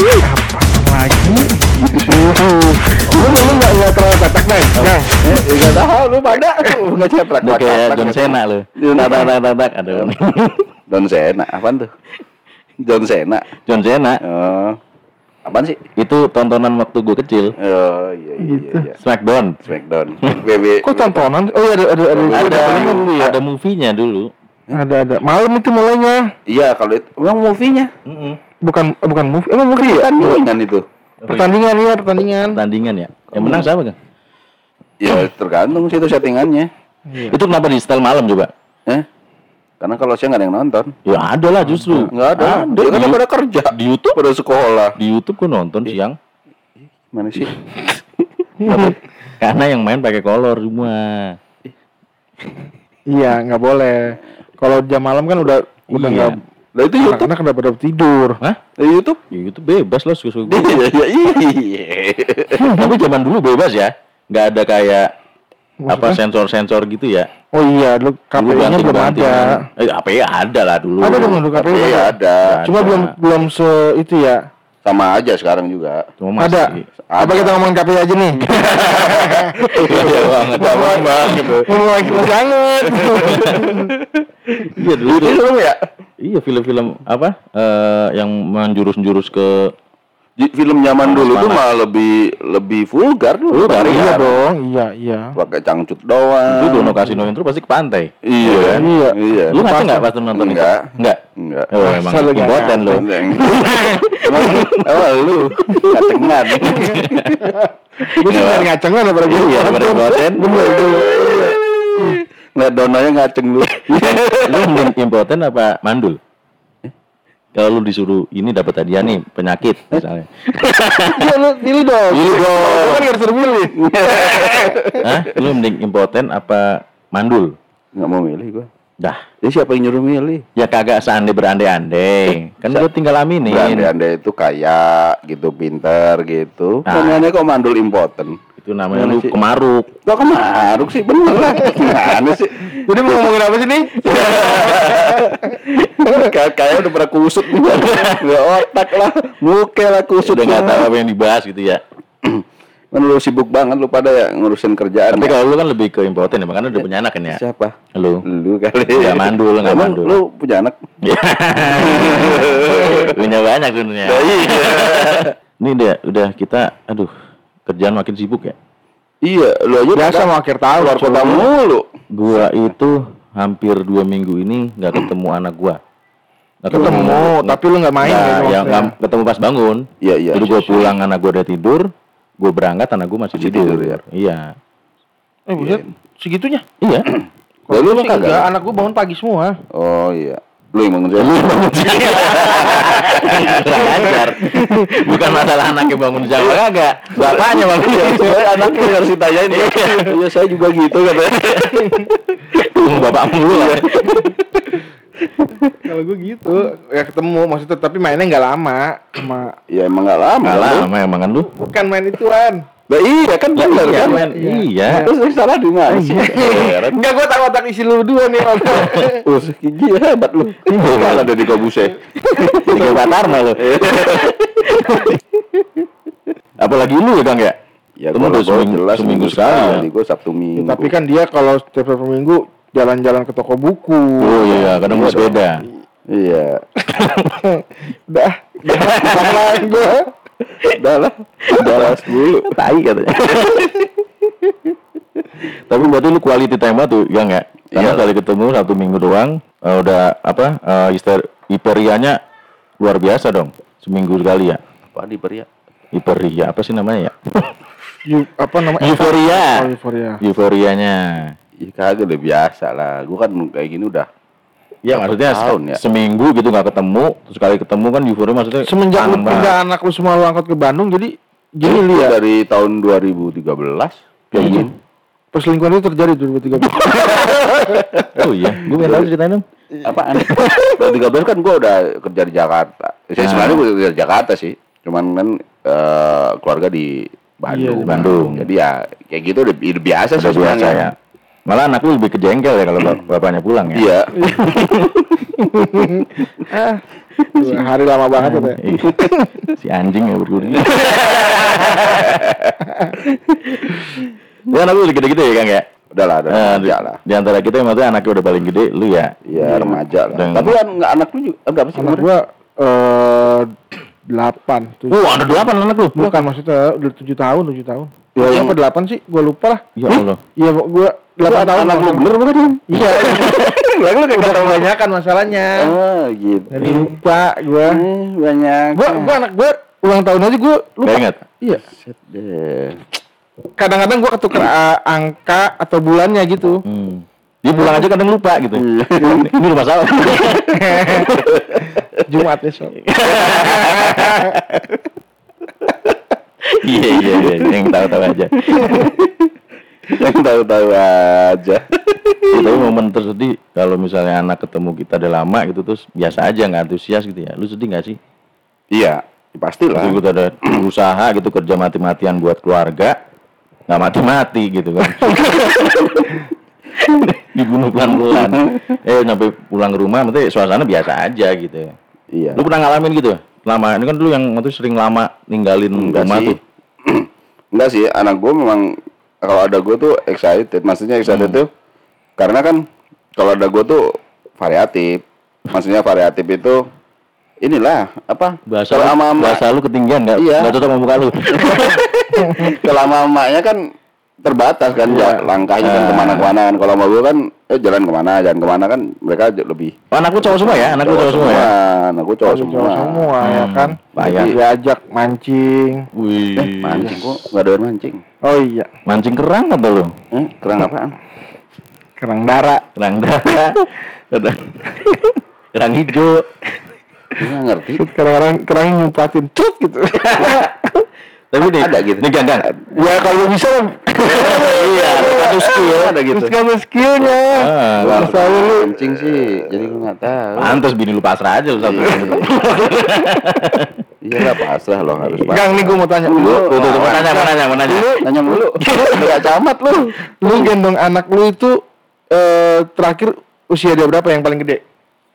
lagi Lu lu nggak nggak terlalu cetak nih? Nggak tahu lu pada nggak cetak. Lu kayak John Cena lu. Tak tak tak tak tak. Aduh. John Cena, apaan tuh? John Cena. John Cena Oh, apaan sih? itu tontonan waktu gue kecil. Oh iya iya iya. iya. Smackdown. Smackdown. BB. kok tontonan oh iya ada ada ada Ada ada ya? ada movie-nya dulu. ada ada malam itu mulainya Iya kalau itu emang movie-nya. bukan eh, bukan movie emang movie ya Pertandingan itu. pertandingan ya pertandingan Pertandingan ya. Yang menang siapa kan? Ya tergantung sih itu settingannya. Itu kenapa di setel malam coba? Eh? Karena kalau saya nggak ada yang nonton. Ya ada lah justru. Nggak ada. Ada Dia kan pada kerja. di YouTube. Pada sekolah. Di YouTube gue nonton siang. Mana sih? Karena yang main pakai kolor semua. iya nggak boleh kalau jam malam kan udah udah Iya. Lah itu YouTube. anak-anak udah pada tidur Hah? Lah YouTube. Ya YouTube bebas lah suka-suka gue. Iya iya iya. Tapi zaman dulu bebas ya. Nggak ada kayak apa sensor-sensor gitu ya. oh iya lu Dulu KPI-nya belum ada. Eh, KPI ada lah dulu. ada dong dulu KPI Iya ada. cuma belum belum se itu ya Sama aja sekarang juga. Cuma ada masih. apa kita ngomongin KPI aja nih Iya banget. Gampang banget. ngomong lagi banget Iya dulu. Film ya? Iya film-film apa? Eh yang menjurus-jurus ke Film zaman dulu tuh malah lebih lebih vulgar dulu. Vulgar, iya sekarang. dong iya iya Pakai cangcut doang. itu Dono Kasino Intro pasti ke pantai. Iya. Iya. Iya. Lu ngaca nggak pas nonton itu? Enggak. Enggak. Enggak. Oh, emang Masa lu nggak impoten lu. Emang emang lu kacengan. gue nyari ngacengan daripada gue Iya, impoten. bener itu Ngeliat dononya ngaceng lu. Lu impoten apa mandul? Kalau lu disuruh ini dapat hadiah nih penyakit misalnya. Iya, lu pilih dong Pilih dong. Lu kan harus pilih Hah? Lu mending impoten apa mandul? Enggak mau milih gua. Dah. Jadi siapa yang nyuruh milih? Ya kagak seandai berandai-andai. Kan gua tinggal aminin. Berandai-andai itu kaya gitu, pinter gitu. Nah. Kok mandul impoten. Itu namanya lu sih? kemaruk. Kok kemaruk sih bener lah. Gimana sih? Jadi mau ngomongin apa sih nih? Kayak kayak udah pernah kusut. Nggak otak lah, muka lah kusut. Udah nggak tahu apa yang dibahas gitu ya. Kan lu sibuk banget lu pada ya ngurusin kerjaan. Tapi ya. kalau lu kan lebih ke impoten ya, makanya udah punya anak kan ya. Siapa? Lu. Lu kali. Nggak mandul, nggak mandul. Lu punya anak? Ya. punya banyak dunia. Ini dia, udah kita, aduh, kerjaan makin sibuk ya. Iya, lu aja Biasa mau akhir tahun keluar kota mulu. Gua itu hampir dua minggu ini nggak ketemu anak gua. Nggak Ketemu, tapi lu nggak main Nggak, gitu ya, nggak ketemu pas bangun. Iya, iya. Jadi gua pulang anak gua udah tidur, gua berangkat anak gua masih, Masih tidur. tidur, ya? Iya. Eh buset, segitunya Iya. Lalu lu Sih kagak? enggak, anak gue bangun pagi semua Oh iya. Lu yang bangun saya. Kurang ajar. Bukan masalah anaknya bangun jam kagak. Bapaknya bangun jam. Soalnya anaknya harus ditanyain. Iya, saya juga gitu katanya. Bapak mulu lah. Kalau gue gitu, ya ketemu maksudnya tapi mainnya nggak lama sama Ya emang gak lama. Nggak lama emang kan lu. bukan main ituan. Nah, iya kan bener Iya, kan? men. Iya. Terus yang salah di mana sih? Heran. Enggak gue tahu otak isi lu dua nih. Om. Uh, gigi hebat lu. Malah ada di Kobuse. Tiga Batarma lu. Apalagi lu ya Kang ya? Ya Lu kalau udah gua seminggu, jelas seminggu sekali ya. Gue Sabtu Minggu. tapi kan dia kalau setiap satu minggu jalan-jalan ke toko buku. Oh iya, kadang Iya bersepeda. Iya. Dah, lain gue. Udah lah. Udah lah dulu. Tai katanya. Tapi berarti lu quality time tuh, ya nggak? Karena Iya. kali ketemu satu minggu doang, eh, udah apa? eh, hister hiperianya luar biasa dong. Seminggu sekali ya. Apa di pria? Hiperia apa sih namanya ya? You, apa namanya? Euforia. Oh, euforia. Euforianya. Ya kagak udah biasa lah. Gue kan kayak gini udah. Ya maksudnya tahun se- ya? seminggu gitu nggak ketemu, terus sekali ketemu kan euforia maksudnya Semenjak lu pindah anak lu semua lu angkut ke Bandung, jadi gini Itu lihat. dari tahun 2013 kayak Hmm. gini. Perselingkuhan itu terjadi 2013. Oh iya, gue pengen tahu ceritain dong. Apaan? 2013 kan gue udah kerja di Jakarta. Saya Ah. sebenarnya gue kerja di Jakarta sih. Cuman kan eh, keluarga di Bandung. Iya, di Bandung. Jadi ya kayak gitu udah, udah biasa sih biasa sebenarnya. ya. Malah anak lu lebih kejengkel ya kalau bap- bapaknya pulang ya. Iya. Ah, dua hari lama banget tuh. Iya. si anjing ya berguna. ya anak lu udah gede-gede ya Kang ya? Udah lah, udah Eh, di, lah. di antara kita maksudnya anaknya udah paling gede, lu ya? Iya, remaja lah. Dan- Tapi kan nggak anak lu juga eh, berapa sih Anak gua eh delapan tujuh. Oh, ada delapan anak lu? Bukan maksudnya udah tujuh tahun, tujuh tahun. Ya, Ya, yang- apa delapan sih? Gua lupa lah. Ya Allah. Iya, gua delapan tahun. anak lu bener bukan? Iya. Lah lu kayak kebanyakan masalahnya. Oh, gitu. Jadi lupa gua. Eh, banyak. Gua gua anak gua ulang tahun aja gua lupa. Ingat? Iya. Deh. Kadang-kadang gua ketukar uh, angka atau bulannya gitu. Hmm. Dia pulang aja kadang lupa gitu. Iya. ini, ini rumah salah. Jumat besok. iya iya iya, yang tahu-tahu aja. Yang tahu-tahu aja. Ya, tapi momen tersedih kalau misalnya anak ketemu kita udah lama gitu terus biasa aja nggak antusias gitu ya. Lu sedih nggak sih? Iya, pastilah. Terus kita ada usaha gitu kerja mati-matian buat keluarga nggak mati-mati gitu kan. Dibunuh pelan-pelan. Eh sampai pulang ke rumah nanti suasana biasa aja gitu. Iya. Lu pernah ngalamin gitu? Lama ini kan dulu yang waktu sering lama ninggalin Enggak rumah sih. tuh. Enggak sih, anak gue memang kalau ada gue tuh excited. Maksudnya excited Hmm. tuh karena kan kalau ada gue tuh variatif. Maksudnya variatif itu inilah apa? Bahasa lu, bahasa lu ketinggian nggak? Iya. Nggak sama muka lu. kalau sama emaknya kan terbatas kan ja- langkahnya kan Ah. ke mana-kemana kan. Kalau gue kan eh jalan ke mana, jalan ke mana kan mereka lebih Oh, anak lu cowok semua ya? Anak lu cowok semua ya? Anak gue cowok Cowok semua. semua ya Hmm, kan. payah. Diajak mancing. Wih. Eh, mancing kok nggak ada mancing. Oh iya, Mancing kerang apa lu? Eh, kerang apaan? kerang dara. Kerang darah. kerang, kerang hijau. Gue nggak ngerti. Kadang-kadang kerang nyumpatin cut gitu. Tapi nih, Ada gitu. Nih ganggang. ya kalau bisa Ada skill ada gitu. terus kamu skillnya. Ah, Wah, Masa lu mancing sih, jadi gue nggak tahu. Pantes bini lu pasrah aja lu satu. Iya lah pasrah lo harus pasrah. Gang nih gue mau tanya lu, Tuh, tuh, tuh, mau nanya, mau nanya, mau nanya. Nanya mulu, nggak camat lu. lu gendong anak lu itu eh terakhir usia dia berapa yang paling gede?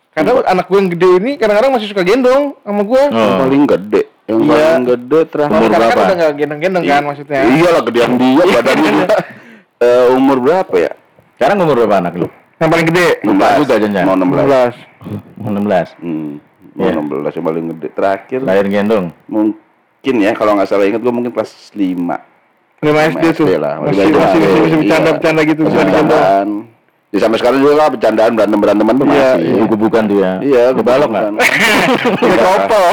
Karena anak gue yang gede ini kadang-kadang masih suka gendong sama gue. Yang Oh. paling gede, yang Iya. paling gede terakhir. Umur kan berapa? udah nggak gendong-gendong kan maksudnya. Iya lah gedean dia, badannya Eh, umur berapa ya? Sekarang umur berapa anak lu? Yang paling gede. Lupa juga, Jan, Jan. Mau 16. 16. Mau 16. Hmm, mau Iya. 16 yang paling gede. Terakhir Lahir gendong. mungkin ya kalau nggak salah ingat gue mungkin kelas 5. 5 SD tuh. lah. Masih masih SD. masih bisa Iya. bercanda-bercanda gitu Masih bercandaan. Ya sampai sekarang juga lah bercandaan berantem beranteman tuh Iya, masih. iya. Gebuk-gebukan tuh ya. Iya, Lu balok nggak? Kayak kopel.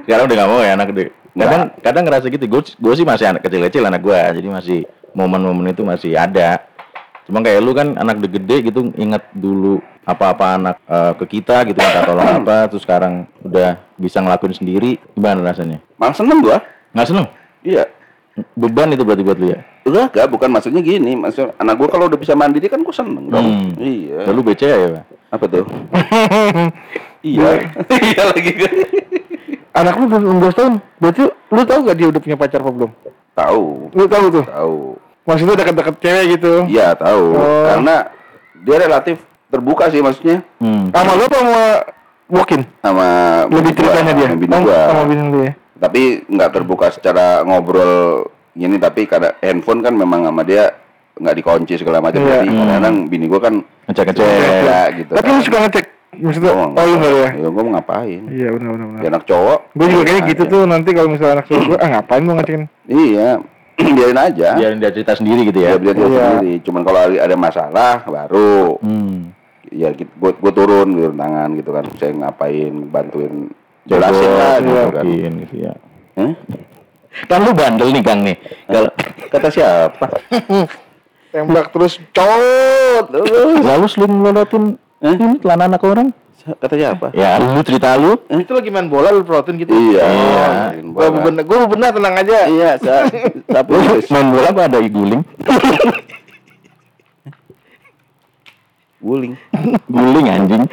Sekarang udah gak mau ya anak gede. Kadang kadang ngerasa gitu. Gue gue sih masih anak kecil-kecil anak gue, jadi masih momen-momen itu masih ada. Cuma kayak lu kan anak udah gede gitu ingat dulu apa-apa anak eh, ke kita gitu minta tolong apa terus sekarang udah bisa ngelakuin sendiri gimana rasanya? Malah seneng gua. Nggak seneng? Iya. Beban itu berarti buat lu ya? Enggak, enggak, bukan maksudnya gini. Maksud anak gua kalau udah bisa mandiri kan gua seneng dong. Hmm. Iya. Lalu BCA ya, Pak? Apa tuh? iya. iya lagi kan. Anak lu belum 16 tahun. Berarti lu tahu gak dia udah punya pacar apa belum? Tahu. Lu tahu tuh. Tahu. Maksudnya deket-deket cewek gitu. Iya, tahu. Oh. Karena dia relatif terbuka sih maksudnya Hmm. Sama lu apa sama Walkin? sama Lebih ceritanya dia. sama bini Oh, gua. sama bini lu ya. Tapi nggak terbuka secara ngobrol gini tapi karena handphone kan memang sama dia nggak dikunci segala macam Iya. jadi Hmm. kadang bini gua kan Ngecek-ngecek. ya gitu Tapi lu suka ngecek? Maksudnya, Oh, oh lu enggak ya? ya gua mau ngapain Iya benar benar. dia anak cowok Gue juga kayaknya gitu aja. tuh nanti kalau misalnya anak cowok gue, ah ngapain gue ngecekin? iya biarin aja Biarin dia cerita sendiri gitu ya. ya biar dia Iya. sendiri cuman kalau ada- ada masalah baru Hmm. ya gitu gue gue turun turun tangan gitu kan saya ngapain bantuin jelasin lah Jago, gitu kan gitu ya. Hah? Kan lu bandel nih Kang nih. Kalau kata siapa Tembak terus cowok. lalu sering ngelototin Eh? ini celana anak orang? kata siapa Ya, lu cerita lu. Itu lagi main bola lu protein gitu. iya Iya. Gue bener, gue bener tenang aja. iya sa tapi Lu main bola apa ada iguling? guling Guling anjing.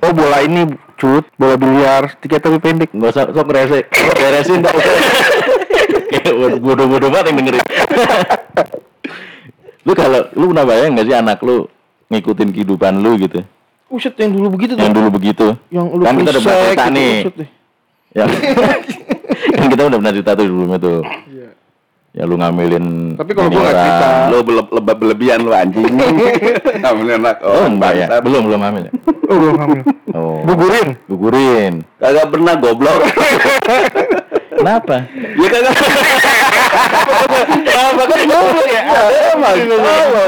Oh bola ini cut, bola biliar, tiket tapi pendek. Enggak usah sok rese. Beresin dah. Kayak bodoh-bodoh banget yang dengerin. lu kalau lu pernah bayang gak sih anak lu ngikutin kehidupan lu gitu? Uset yang dulu begitu tuh. Yang dulu begitu. Yang lu kan kita udah pernah cerita gitu, nih. uset deh. Ya. kan kita udah pernah cerita tuh sebelumnya tuh. Iya. Ya lu ngambilin Tapi kalau gua cerita. Lo bele- lebih berlebihan lo anjing. Ngambil anak Oh, enggak ya? Belum, belum hamil ya? Oh, belum hamil. Oh. Gugurin. Gugurin. Kagak pernah goblok. Kenapa? ya kagak. Apa kan goblok ya? Emang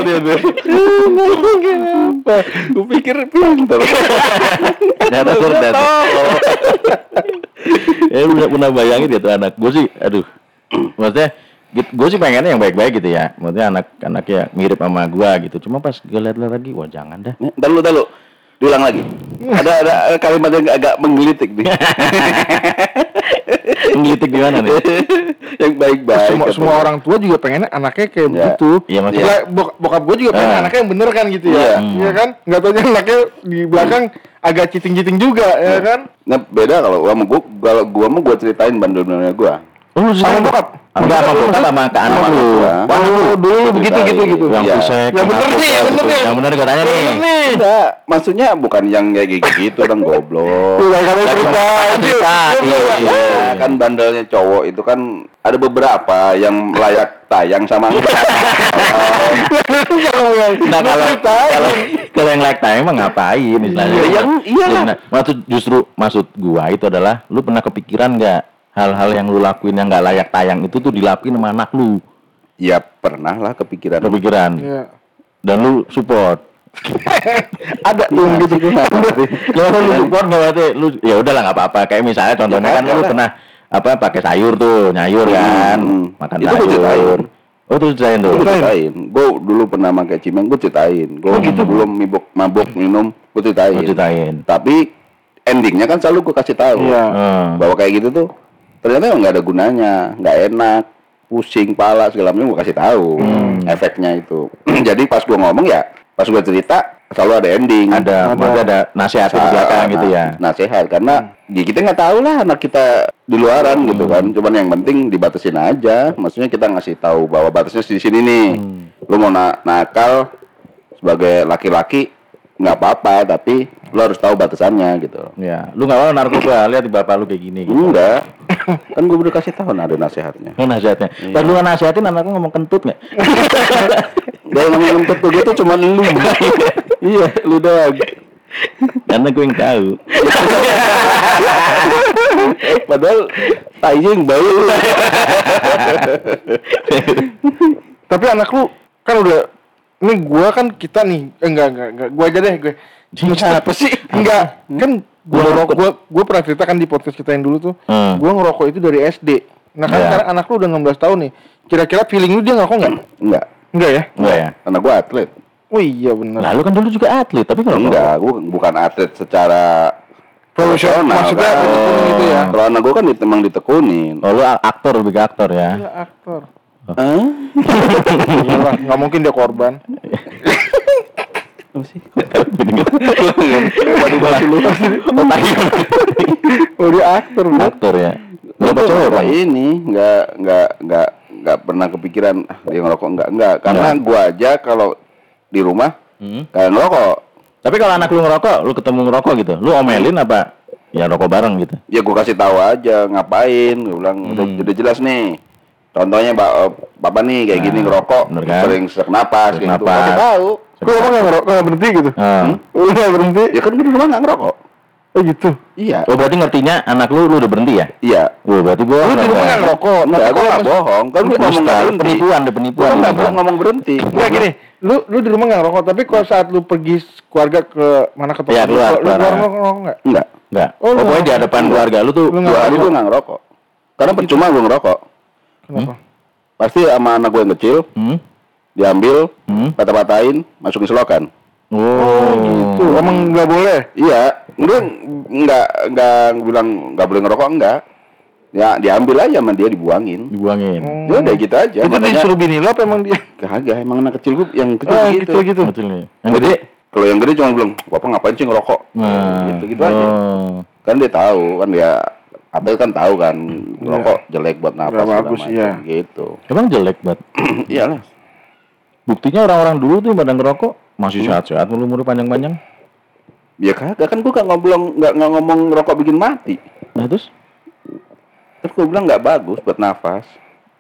dia tuh. Gue pikir pintar. Ternyata cerdas. ya lu pernah, bayangin gitu anak gue sih, aduh. Maksudnya gue sih pengennya yang baik-baik gitu ya. Maksudnya anak-anaknya mirip sama gue gitu. Cuma pas gue liat-liat lagi, wah jangan dah. Ntar lu, ntar lu. Diulang lagi. Ada ada kalimat yang agak menggelitik nih. Menggelitik gimana nih? Yang baik-baik. semua, semua orang tua juga pengennya anaknya kayak Ya. begitu. Iya, maksudnya- bok- bokap gue juga pengen Ah. anaknya yang bener kan gitu ya. Iya. Iya kan? Nggak taunya anaknya di belakang agak citing-citing juga ya kan? Nah beda kalau gua mau gua kalau gua mau gua ceritain bandel-bandelnya gua. Lu Sama bokap. Enggak sama bokap sama ke anak Sama gua. Wah, lu dulu begitu gitu gitu. Yang Iya. pusek. Yang bener nih, yang bener nih. Yang bener gue tanya nih. Tidak, maksudnya bukan yang kayak gitu dong goblok. Kayak kalian cerita. cerita, Iya, iya. Ya, kan bandelnya cowok itu kan ada beberapa yang layak tayang sama enggak. Nah kalau kalau kalau yang like time emang ngapain istilahnya? Iya. Nah, maksud justru maksud gua itu adalah lu pernah kepikiran nggak hal-hal yang lu lakuin yang nggak layak tayang itu tuh dilakuin sama anak lu ya pernah lah kepikiran. kepikiran Iya. dan lu support Ada tuh yang gitu. ya lu support nggak berarti lu ya udahlah nggak apa-apa kayak misalnya contohnya Ya, kan lu ada. pernah apa pakai sayur tuh nyayur kan Hmm. makan Itu ceritain. sayur oh tuh ceritain tuh Gue ceritain, gue dulu pernah pakai cimeng, gue ceritain. Gue gitu belum mabuk, mabuk minum, gue ceritain. Gua ceritain Tapi endingnya kan selalu gue kasih tahu Iya. Hmm. bahwa kayak gitu tuh ternyata emang nggak ada gunanya, nggak enak, pusing pala segala macam gue kasih tahu Hmm. efeknya itu. Jadi pas gue ngomong ya, pas gue cerita selalu ada ending. ada maksudnya ada nasihat di belakang gitu ya Nasihat karena ya kita nggak tahu lah anak kita di luaran Hmm. gitu kan. Cuman yang penting dibatasin aja. Maksudnya kita ngasih tahu bahwa batasnya di sini nih. Hmm. Lu mau na- nakal sebagai laki-laki nggak apa-apa, tapi lu harus tahu batasannya gitu. Ya, lu nggak mau narkoba, lihat di bapak lu kayak gini gitu. Enggak. kan gue udah kasih tahu ada nasihatnya. Kan nasihatnya. Iya. Pas lu nasihatin anak lu ngomong kentut nggak? Dan ngomong tentu gitu cuma lu. iya, lu doang. Karena gue yang tahu. Padahal tainya yang bau. Tapi anak lu kan udah ini gua kan kita nih eh, enggak enggak enggak gua aja deh gue. Apa sih? Enggak. Kan gua ngerokok gua gua pernah cerita kan di podcast kita yang dulu tuh. Hmm. Gua ngerokok itu dari SD. Nah kan Iya. sekarang anak lu udah 16 tahun nih. Kira-kira feeling lu dia ngerokok enggak? Enggak. Enggak ya? Enggak ya? Karena gue atlet. Oh iya benar. Nah, lu kan dulu juga atlet, tapi kalau Enggak, gue bukan atlet secara Profesional, maksudnya kan. ditekuni gitu ya? Kalau anak gue kan dit- emang ditekunin. Oh, lu aktor lebih ke aktor ya. Gila aktor. Hah? Iyalah, nggak mungkin dia korban. Apa sih? Waduh, bahasa lu. Oh dia aktor. Aktor ya. Cowok, Bang? ini nggak nggak nggak nggak pernah kepikiran ah, dia ngerokok nggak nggak karena gue aja kalau di rumah Hmm. kayak ngerokok Tapi kalau anak lu ngerokok, lu ketemu ngerokok gitu, lu omelin apa? Ya rokok bareng gitu. ya gue kasih tahu aja ngapain gue bilang udah, Hmm. udah jelas nih contohnya pak bapak nih kayak gini Nah, ngerokok bener kan? sering sesak napas gitu napas. kasih tahu Kok emang nggak ngerokok nggak berhenti gitu? Hmm. Lu nggak berhenti? ya kan gue di rumah nggak ngerokok Oh gitu. iya Oh, berarti ngertinya anak lu lu udah berhenti ya? iya Oh, berarti gua Lu di rumah nggak ngerokok? Enggak, Tapi gue nggak pas- bohong kan gue ngomong nggak berhenti penipuan, ada gue penipuan. nggak gitu. bohong ngomong berhenti Enggak gini, lu lu di rumah nggak ngerokok, tapi kalau saat lu pergi keluarga ke mana ke Iya, tempat lu, keluar, lu keluar. ngerokok nggak? enggak Enggak. Oh, lu Pokoknya di nggak- hadapan keluarga lu tuh Lu nggak dua hari gue nggak ngerokok karena percuma gue ngerokok Kenapa? pasti sama anak gue yang kecil Hmm? Diambil Hmm? patah-patahin masukin selokan Oh, Gitu, emang nggak boleh. Iya, gue nggak nggak bilang nggak boleh ngerokok enggak. Ya diambil aja sama dia dibuangin. dibuangin. Hmm. Ya udah gitu aja. Itu makanya disuruh bini lu apa emang dia? kagak emang anak kecil gue yang kecil Ah, gitu. gitu gitu. Betul nih. Yang gede? Kalau yang gede cuma bilang, "Bapak ngapain sih ngerokok?" Nah, gitu gitu aja. oh. Kan dia tahu, kan dia Abel kan tahu kan rokok jelek buat segala bagus, iya. gitu. Emang jelek banget. Iyalah. Buktinya orang-orang dulu tuh pada ngerokok masih sehat-sehat, umur panjang-panjang. Ya kagak kan gua gak ngobrol nggak ngomong rokok bikin mati. Nah terus Terus gua bilang nggak bagus buat nafas.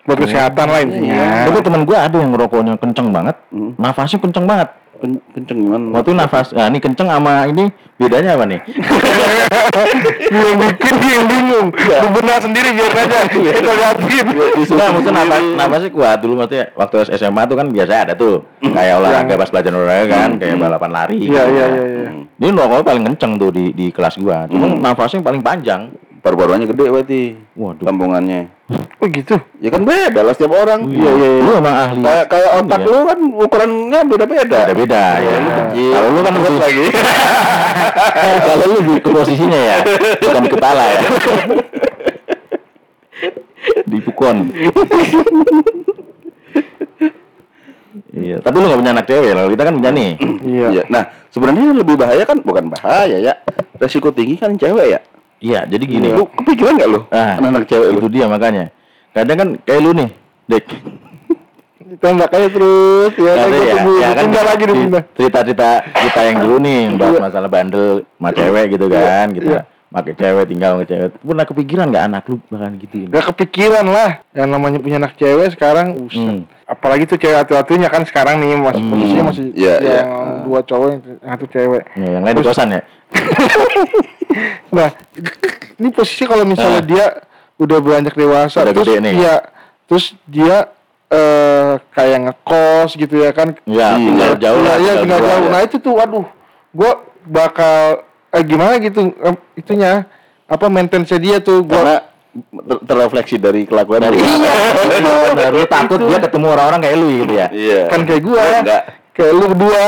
Buat kesehatan lah intinya. Tapi teman gue ada yang ngerokoknya kenceng banget, Hmm. nafasnya kenceng banget. Ken- kenceng gimana? Waktu nafas, nah ini kenceng sama ini bedanya apa nih? Yang bikin dia yang bingung. Lu benar sendiri biar aja. Kita liatin. Nah, maksudnya nafas, nafasnya kuat dulu maksudnya waktu SMA tuh kan biasa ada tuh kayak olahraga pas belajar olahraga kan, kayak balapan lari. Iya gitu iya kan. iya. iya. Dia rokoknya paling kenceng tuh di di kelas gua. Cuma nafasnya paling panjang. Paru-parunya gede berarti. Waduh. Tampungannya. Oh gitu. Ya kan beda lah setiap orang. Iya iya. Lu emang ahli. Kayak kayak otak Iya. lu kan ukurannya beda-beda. Beda-beda ya. kecil. Kalau lu kan lebih- lagi. Kalau lu di posisinya ya, bukan di kepala ya. di pukon. iya, tapi lu gak punya anak cewek, lalu kita kan punya nih. Iya. Iya. Nah, sebenarnya lebih bahaya kan bukan bahaya ya. Resiko tinggi kan cewek ya. Iya, jadi gini. Lu kepikiran nggak lu? Ah, anak cewek lu. itu dia makanya. Kadang kan kayak lu nih, Dek. Ditembak aja terus ya. Ada Kan ya, ya kan lagi di- cerita-cerita kita yang dulu nih bahas Iya. masalah bandel sama cewek gitu kan, gitu. Iya. Pakai cewek tinggal sama cewek. Pernah kepikiran nggak anak lu bakalan gituin? Gak kepikiran lah. Yang namanya punya anak cewek sekarang. Buset. Hmm. Apalagi tuh cewek hati-hatinya kan sekarang nih masih Hmm. posisinya masih Iya, iya. yang dua cowok yang satu cewek. Ya, yang lain di kosan ya? Nah, ini posisi kalau misalnya Ah. dia udah beranjak dewasa Udah terus gede nih. iya, terus dia eh kayak ngekos gitu ya kan. Ya, Iya. tinggal jauh lah. iya, tinggal jauh. ya. Nah, itu tuh waduh. Gua bakal eh, gimana gitu eh, itunya apa maintenance dia tuh gua Karena ter- terrefleksi dari kelakuan Dari. Benar, lu takut dia ketemu orang-orang kayak lu gitu ya? Iya. kan kayak gua Enggak. kayak lu berdua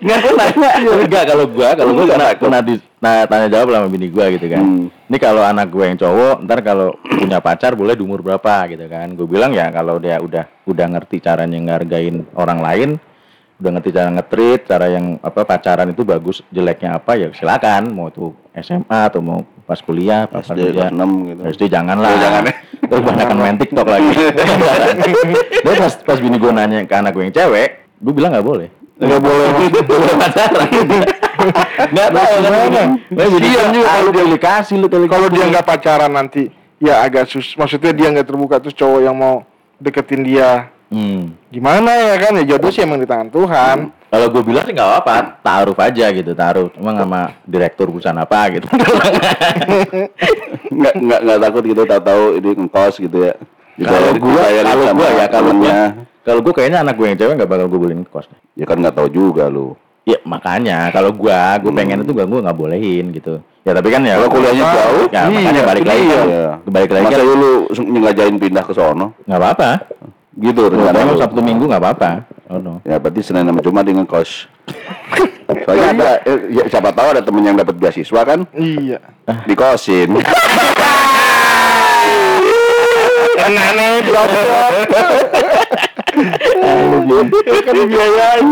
Enggak gue nanya. Enggak kalau gua, kalau gua Enggak pernah, pernah di, nah, tanya jawab sama bini gua gitu kan. Hmm. Ini kalau anak gue yang cowok, ntar kalau punya pacar boleh di umur berapa gitu kan. Gue bilang ya kalau dia udah udah ngerti caranya ngehargain orang lain, udah ngerti cara ngetrit, cara yang apa pacaran itu bagus, jeleknya apa ya silakan. Mau itu SMA atau mau pas kuliah, pas SD kelas 6 gitu. SD jangan lah. Oh, jangan ya. Terus banyak main TikTok lagi. Terus pas, pas bini gue nanya ke anak gue yang cewek, gue bilang nggak boleh. nggak boleh Nggak boleh pacaran. Nggak tahu kan. Nah, jadi juga kalau dia dikasih lu kalau dia nggak pacaran nanti ya agak sus maksudnya dia nggak terbuka terus cowok yang mau deketin dia Hmm. gimana ya kan ya jodoh sih emang di tangan Tuhan Kalau gue bilang sih nggak apa-apa, taruh aja gitu, taruh. Emang sama direktur perusahaan apa gitu. Enggak enggak enggak takut gitu tahu-tahu ini ngkos gitu ya. Kalau gue, kalau gue ya, kalau gue, kalau gue kayaknya anak gue yang cewek nggak bakal gue bolehin kos. Ya kan nggak tahu juga lu. Ya makanya kalau gue, gue pengen itu gue gue nggak bolehin gitu. Ya tapi kan ya Kalau kuliahnya Ah, jauh, ya makanya Iya, balik lagi iya. Iya. balik lagi Masa kan lu nyengajain pindah ke sono? nggak apa-apa. Gitu Kalau rencana emang lu. Sabtu Minggu nggak apa-apa. Oh no. Ya berarti Senin sama Jumat dengan kos. Soalnya ada, eh, ya, siapa tahu ada temen yang dapat beasiswa kan, iya dikosin. aneh-aneh kan dibiayain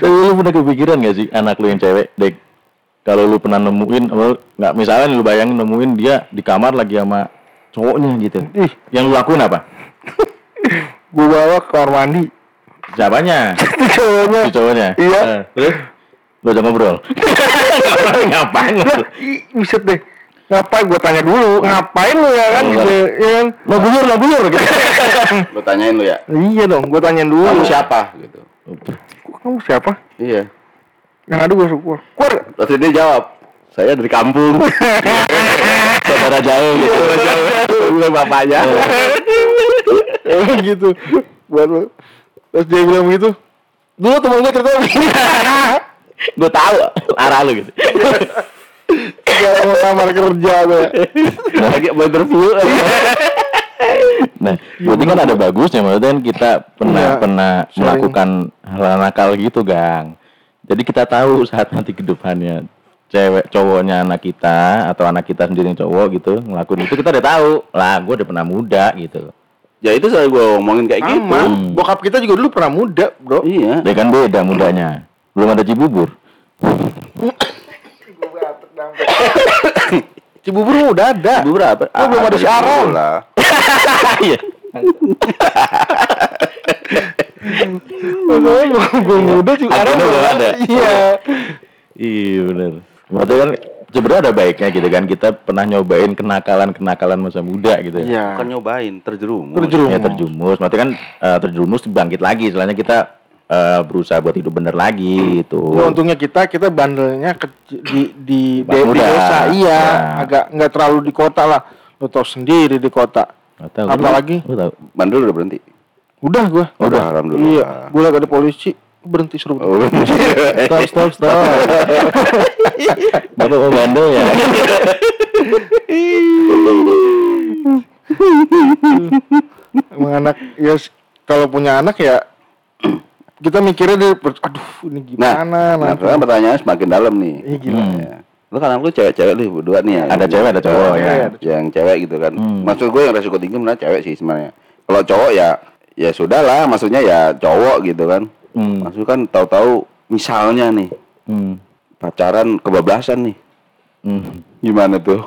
Tapi lu pernah kepikiran gak sih anak lu yang cewek, Dek? Kalau lu pernah nemuin, apa, nggak misalnya lu bayangin nemuin dia di kamar lagi sama cowoknya gitu. Ih. Yang lu lakuin apa? gua bawa ke kamar mandi Siapanya? cowoknya Si cowoknya. Iya. Eh, terus lu ajak ngobrol. Ngapain lu? Buset deh ngapain gua tanya dulu ngapain lu ya kan gitu ya kan Lo buyur, lo buyur gitu. Lu tanyain lu ya, iya dong gua tanyain dulu kamu siapa gitu. kamu siapa Iya. yang ada gua suka kur Terus dia jawab, saya dari kampung. Saudara jauh gitu. Gue bapaknya. Emang gitu. Buat lu. Terus dia bilang begitu dulu temen gue cerita. Gue tahu arah lu gitu. Gak mau kamar kerja gue Lagi mau interview. Nah, berarti kan ada bagusnya, maksudnya kan kita pernah Iya, pernah melakukan hal nakal gitu, Gang. Jadi kita tahu saat nanti ke depannya cewek cowoknya anak kita atau anak kita sendiri yang cowok gitu ngelakuin itu kita udah tahu lah gue udah pernah muda gitu Ya itu saya gue ngomongin kayak gitu. sama Hmm. bokap kita juga dulu pernah muda bro Iya. dia kan beda mudanya belum ada cibubur Cibubur udah ada. Ibu berapa? Oh, belum ada si lah. Iya. Gue muda juga belum ada. Iya. Iya benar. Berarti kan sebenarnya ada baiknya gitu kan kita pernah nyobain kenakalan-kenakalan masa muda gitu ya. Iya. Bukan nyobain, terjerumus. Terjerumus. Ya terjumus. Berarti kan eh, terjumus bangkit lagi. Soalnya kita eh, berusaha buat hidup bener lagi gitu. Ya, untungnya kita kita bandelnya kecil di di, Bang di desa iya Ya. agak nggak terlalu di kota lah lo tau sendiri di kota tahu. Apalagi? Tahu? Bandel udah berhenti. udah gua Udah, alhamdulillah. iya gua lagi ada polisi berhenti suruh Oh, Stop, stop, stop. Bapak mau bandel ya? Emang anak ya kalau punya anak ya kita mikirnya dari per- aduh ini Nah, gimana nah, nanti sekarang pertanyaannya semakin dalam nih. Ih, gila Hmm. Ya. Lu kan lu cewek-cewek nih berdua nih ya. Ada cewek, ada cowok, ya. Yang cewek gitu kan. Hmm. Maksud gue yang resiko tinggi sebenarnya cewek sih sebenarnya. Kalau cowok ya ya sudah lah, maksudnya ya cowok gitu kan. Hmm. Maksud kan tahu-tahu misalnya nih Hmm. pacaran kebablasan nih. Hmm. Gimana tuh?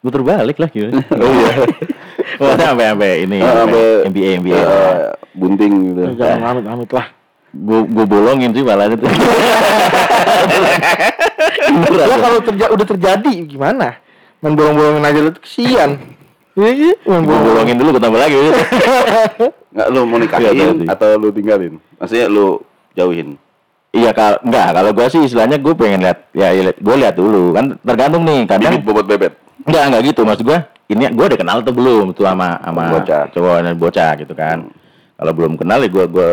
Gue terbalik lah gitu. Oh iya. Maksudnya sampai sampai ini Ah, sampai- MBA MBA. Eh, bunting gitu. jangan amit amit lah Gue gue bolongin sih malah itu. ya kalau terja- udah terjadi gimana main bolong-bolongin aja lu tuh kesian Iya, iya, main Gue bolong bolongin dulu gue tambah lagi. Nggak lu mau Iya, nikahin tadi. atau lu tinggalin? Maksudnya lu jauhin. Iya kalau enggak kalau gue sih istilahnya gue pengen lihat ya, gue lihat dulu kan tergantung nih kadang Bibit bobot bebet. enggak enggak gitu maksud gue ini gue udah kenal tuh belum tuh sama sama Bocah. cowok dan bocah gitu kan kalau belum kenal ya gue gue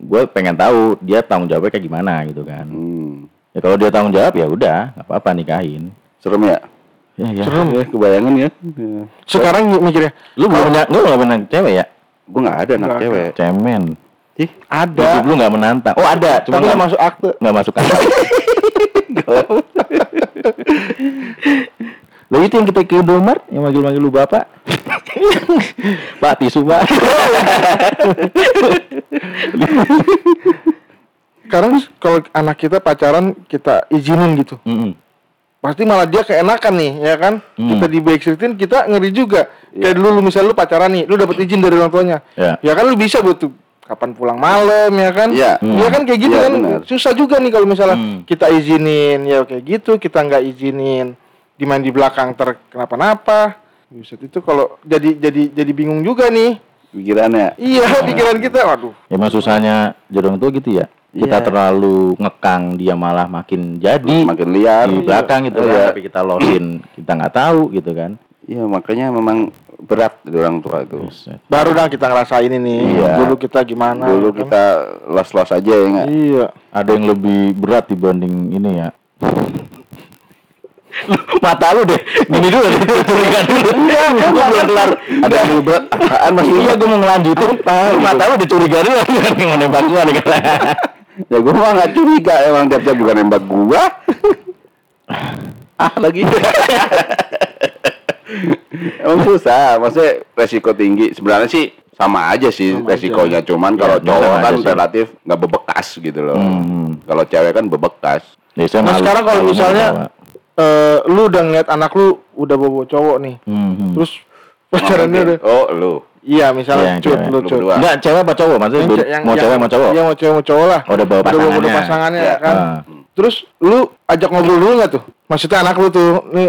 gue pengen tahu dia tanggung jawabnya kayak gimana gitu kan Hmm. ya kalau dia tanggung jawab ya udah nggak apa-apa nikahin Serem ya? ya, ya. Serem ya, kebayangan ya. ya. sekarang mikirnya lu belum punya lu nggak pernah cewek ya Gue nggak ada anak cewek. cemen. Ih, ada. Hidup lu nggak menantang. Oh ada. Cuma nggak masuk akte. nggak masuk akal Lo itu yang kita ke Indomaret yang manggil-manggil lu bapak. pak tisu pak. sekarang kalau anak kita pacaran kita izinin gitu. Pasti malah dia keenakan nih ya kan Hmm. kita di backstreetin kita ngeri juga kayak dulu lu misalnya lu pacaran nih lu dapat izin dari orang tuanya Ya. ya kan lu bisa buat tuh kapan pulang malam ya kan Iya. ya kan kayak gitu Iya, kan benar. susah juga nih kalau misalnya Hmm. kita izinin ya kayak gitu kita nggak izinin dimain di belakang ter kenapa-napa Buset, itu kalau jadi jadi jadi bingung juga nih pikirannya. iya pikiran kita waduh Ya emang susahnya jodoh tua gitu ya. Kita Iya. terlalu ngekang dia malah makin jadi Makin liar. di belakang gitu kan. Tapi kita losin kita nggak tahu gitu kan. Iya, makanya memang berat dari orang tua itu. Baru dah kita ngerasain ini Iya. dulu kita gimana Dulu ya kan? kita los-los aja ya nggak? iya Ada yang lebih berat dibanding ini ya. Mata lu deh, gini dulu deh, curiga dulu. Iya, gue belum kelar. Ada yang lebih berat. Apaan mas? Iya, gue mau ngelanjutin. Mata lu dicuriga dulu, yang mau nembak gua nih kata. Ya gue mah nggak curiga emang tiap-tiap bukan nembak gua. ah lagi. emang susah, maksudnya resiko tinggi. Sebenarnya sih sama aja sih Sama resikonya, cuman kalau Ya, cowok kan aja sih. relatif nggak bebekas gitu loh. Hmm. Kalau cewek kan bebekas. Ya, Nah malu- sekarang kalau misalnya eh lu udah ngeliat anak lu udah bawa cowok nih, Hmm, hmm. terus pacarannya udah, Oh lu. Iya misalnya Iya, cut cewek. lu Lu cut, berdua. Enggak, cewek apa cowok? Maksudnya Yang yang- mau yang- cewek mau cowok? Iya mau cewek mau cowok lah. Oh, udah bawa Udah bawa pasangannya. pasangannya Iya. kan. Ah. Terus lu ajak ngobrol dulu nggak tuh? Maksudnya anak lu tuh, nih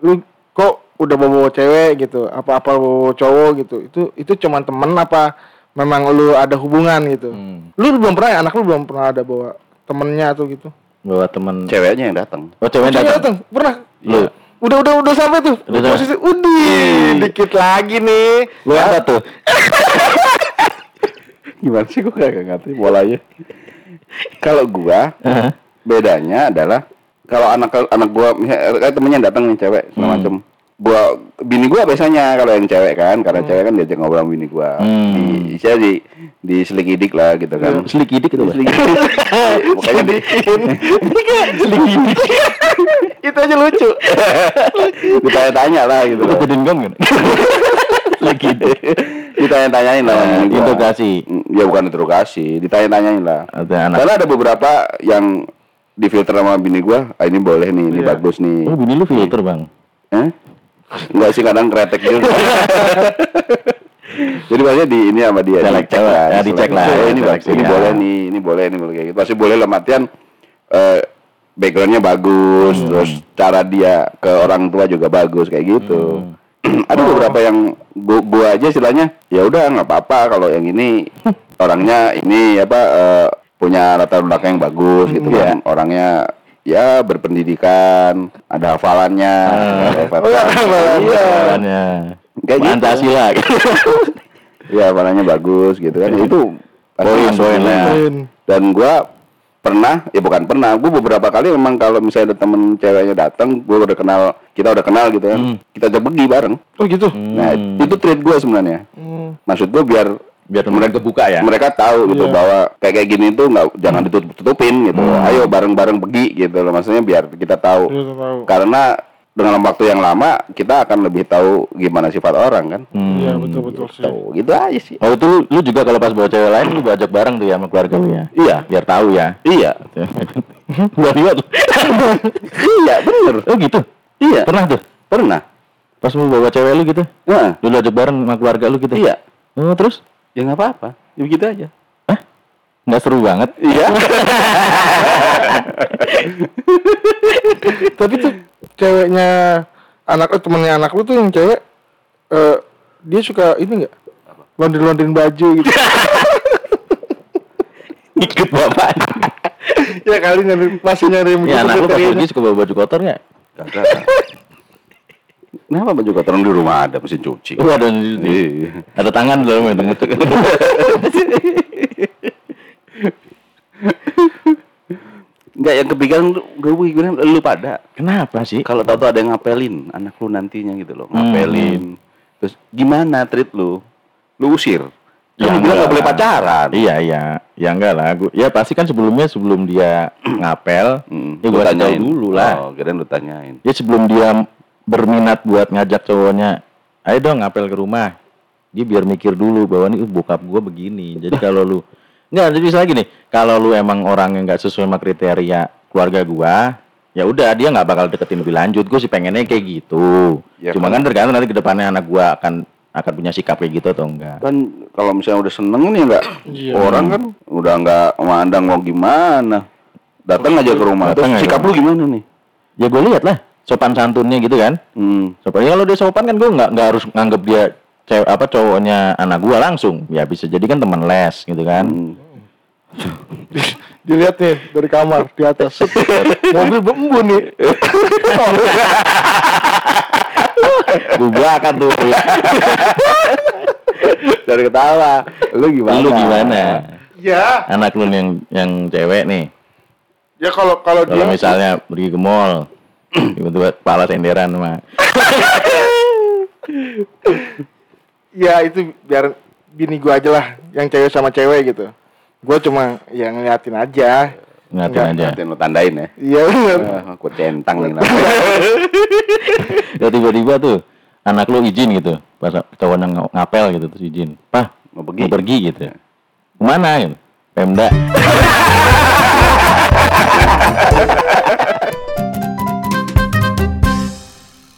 lu kok udah bawa, bawa cewek gitu? Apa apa bawa cowok gitu? Itu itu cuman temen apa? Memang lu ada hubungan gitu? Hmm. Lu belum pernah ya? anak lu belum pernah ada bawa temennya atau gitu? Bawa temen. Ceweknya yang datang. Oh, cewek Cewek datang. datang, pernah? Lu. Udah udah udah sampai tuh. Udah. Posisi udih, dikit lagi nih. Lu apa tuh? Gimana sih gua kagak ngerti bolanya. Kalau gua Heeh. bedanya adalah kalau anak anak gua misalnya temennya datang nih cewek segala Hmm. macem gua bini gua biasanya kalau yang cewek kan karena cewek kan diajak ngobrol sama bini gua Hmm. di saya di di selikidik lah gitu kan Selikidik itu, Bang. makanya di Selikidik. Itu aja lucu. ditanya-tanya lah gitu loh. kemudian gom kan? Selikidik. ditanya-tanyain lah sama bini gua. Interogasi. Mm, ya bukan interogasi ditanya-tanyain lah karena ada beberapa yang difilter sama bini gua ah, ini boleh nih ini Iya. bagus nih Oh, bini lu filter, Bang. Eh? Enggak sih kadang kretek juga. Jadi maksudnya di ini sama dia Selek- dicek lah, ya, dicek lah, Oh, ini, seleksi, ini ya. boleh nih, ini boleh, ini boleh kayak gitu. Pasti boleh lah matian eh, backgroundnya bagus, Hmm. terus cara dia ke orang tua juga bagus kayak gitu. Hmm. Ada beberapa yang gua, gua aja istilahnya ya udah nggak apa-apa kalau yang ini orangnya ini apa eh, punya latar belakang yang bagus gitu Iya. kan. Orangnya ya berpendidikan, ada hafalannya, Ah. ada Oh, iya. Iya. Jawabannya. Kayak gitu. Pancasila gitu. Ya hafalannya bagus gitu kan. Itu pasti Poin, lah. Dan gua pernah, ya bukan pernah, gua beberapa kali memang kalau misalnya ada temen ceweknya datang, gua udah kenal, kita udah kenal gitu kan, Hmm. kita ajak pergi bareng. Oh gitu. Nah, Hmm. itu treat gua sebenarnya. Hmm. Maksud gua biar biar mereka kebuka ya. mereka tahu gitu Iya. bahwa kayak kayak gini tuh nggak jangan ditutup-tutupin gitu. Hmm. Ayo bareng-bareng pergi gitu loh. Maksudnya biar kita tahu. Iya, tahu. Karena dengan waktu yang lama kita akan lebih tahu gimana sifat orang kan. Hmm. Iya betul betul sih. Tuh, gitu aja sih. Oh itu lu, lu juga kalau pas bawa cewek lain lu ajak bareng tuh ya sama keluarga lu ya. Iya. Biar tahu ya. Iya. Banget. lu. iya, bener. Oh gitu. Iya. Pernah tuh. Pernah. Pas mau bawa cewek lu gitu. Nah, Lu ajak bareng sama keluarga lu gitu. iya. Oh terus? Ya nggak apa-apa. Ya begitu aja. Nggak seru banget. Iya. Tapi tuh ceweknya anak lu temennya anak lu tuh yang cewek eh dia suka ini enggak? Laundry-laundryin baju gitu. Ikut bapak. ya kali nyari masih nyari ya anak lu pas pergi suka bawa baju kotor nggak? Kagak. Kenapa baju kotoran di rumah ada mesin cuci? Oh ada di situ. Iya. Ada tangan dalam itu ngetuk. Enggak yang kepikiran gue gimana lu pada. Kenapa sih? Kalau tahu ada yang ngapelin anak lu nantinya gitu loh, Hmm. ngapelin. Terus gimana treat lu? Lu usir. Ya, Ya, dia enggak nggak boleh pacaran. Iya iya, ya enggak lah. Gua, ya pasti kan sebelumnya sebelum dia ngapel, Hmm, ya lu gua tahu dulu lah. Oh, kirain lu tanyain. Ya sebelum dia berminat buat ngajak cowoknya, ayo dong ngapel ke rumah. Dia biar mikir dulu bahwa nih "Uh, bokap gua begini. Jadi kalau lu enggak jadi lagi nih, kalau lu emang orang yang nggak sesuai sama kriteria keluarga gua, ya udah dia nggak bakal deketin lebih lanjut. Gue sih pengennya kayak gitu. Ya, Cuma kan- kan tergantung nanti ke depannya anak gua akan akan punya sikap kayak gitu atau enggak. Kan kalau misalnya udah seneng nih enggak Iya. orang kan udah enggak memandang mau gimana. Datang aja ke rumah. Datang Terus sikap lu gimana nih? Ya gue lihat lah sopan santunnya gitu kan. Hmm. Sopan ya kalau dia sopan kan gue nggak nggak harus nganggep dia cewek apa cowoknya anak gua langsung. Ya bisa jadi kan teman les gitu kan. hmm. Dilihat nih dari kamar di atas. Mobil berembun nih. Gue bakar tuh. Dari ketawa. Lu gimana? Lu gimana? Ya, Anak lu yang yang cewek nih. ya kalau kalau dia misalnya pergi ke mall, tiba-tiba kepala senderan mah. ya itu biar bini gua aja lah yang cewek sama cewek gitu. Gua cuma ya ngeliatin aja. Enggak, aja. Nanti lu tandain ya. Iya bener. Ah, aku centang nih. Ya tiba-tiba tuh anak lu izin gitu. Pas cowoknya ng- ngapel gitu terus izin. Pah, Mau mau pergi. pergi gitu. Ke mana gitu? Pemda.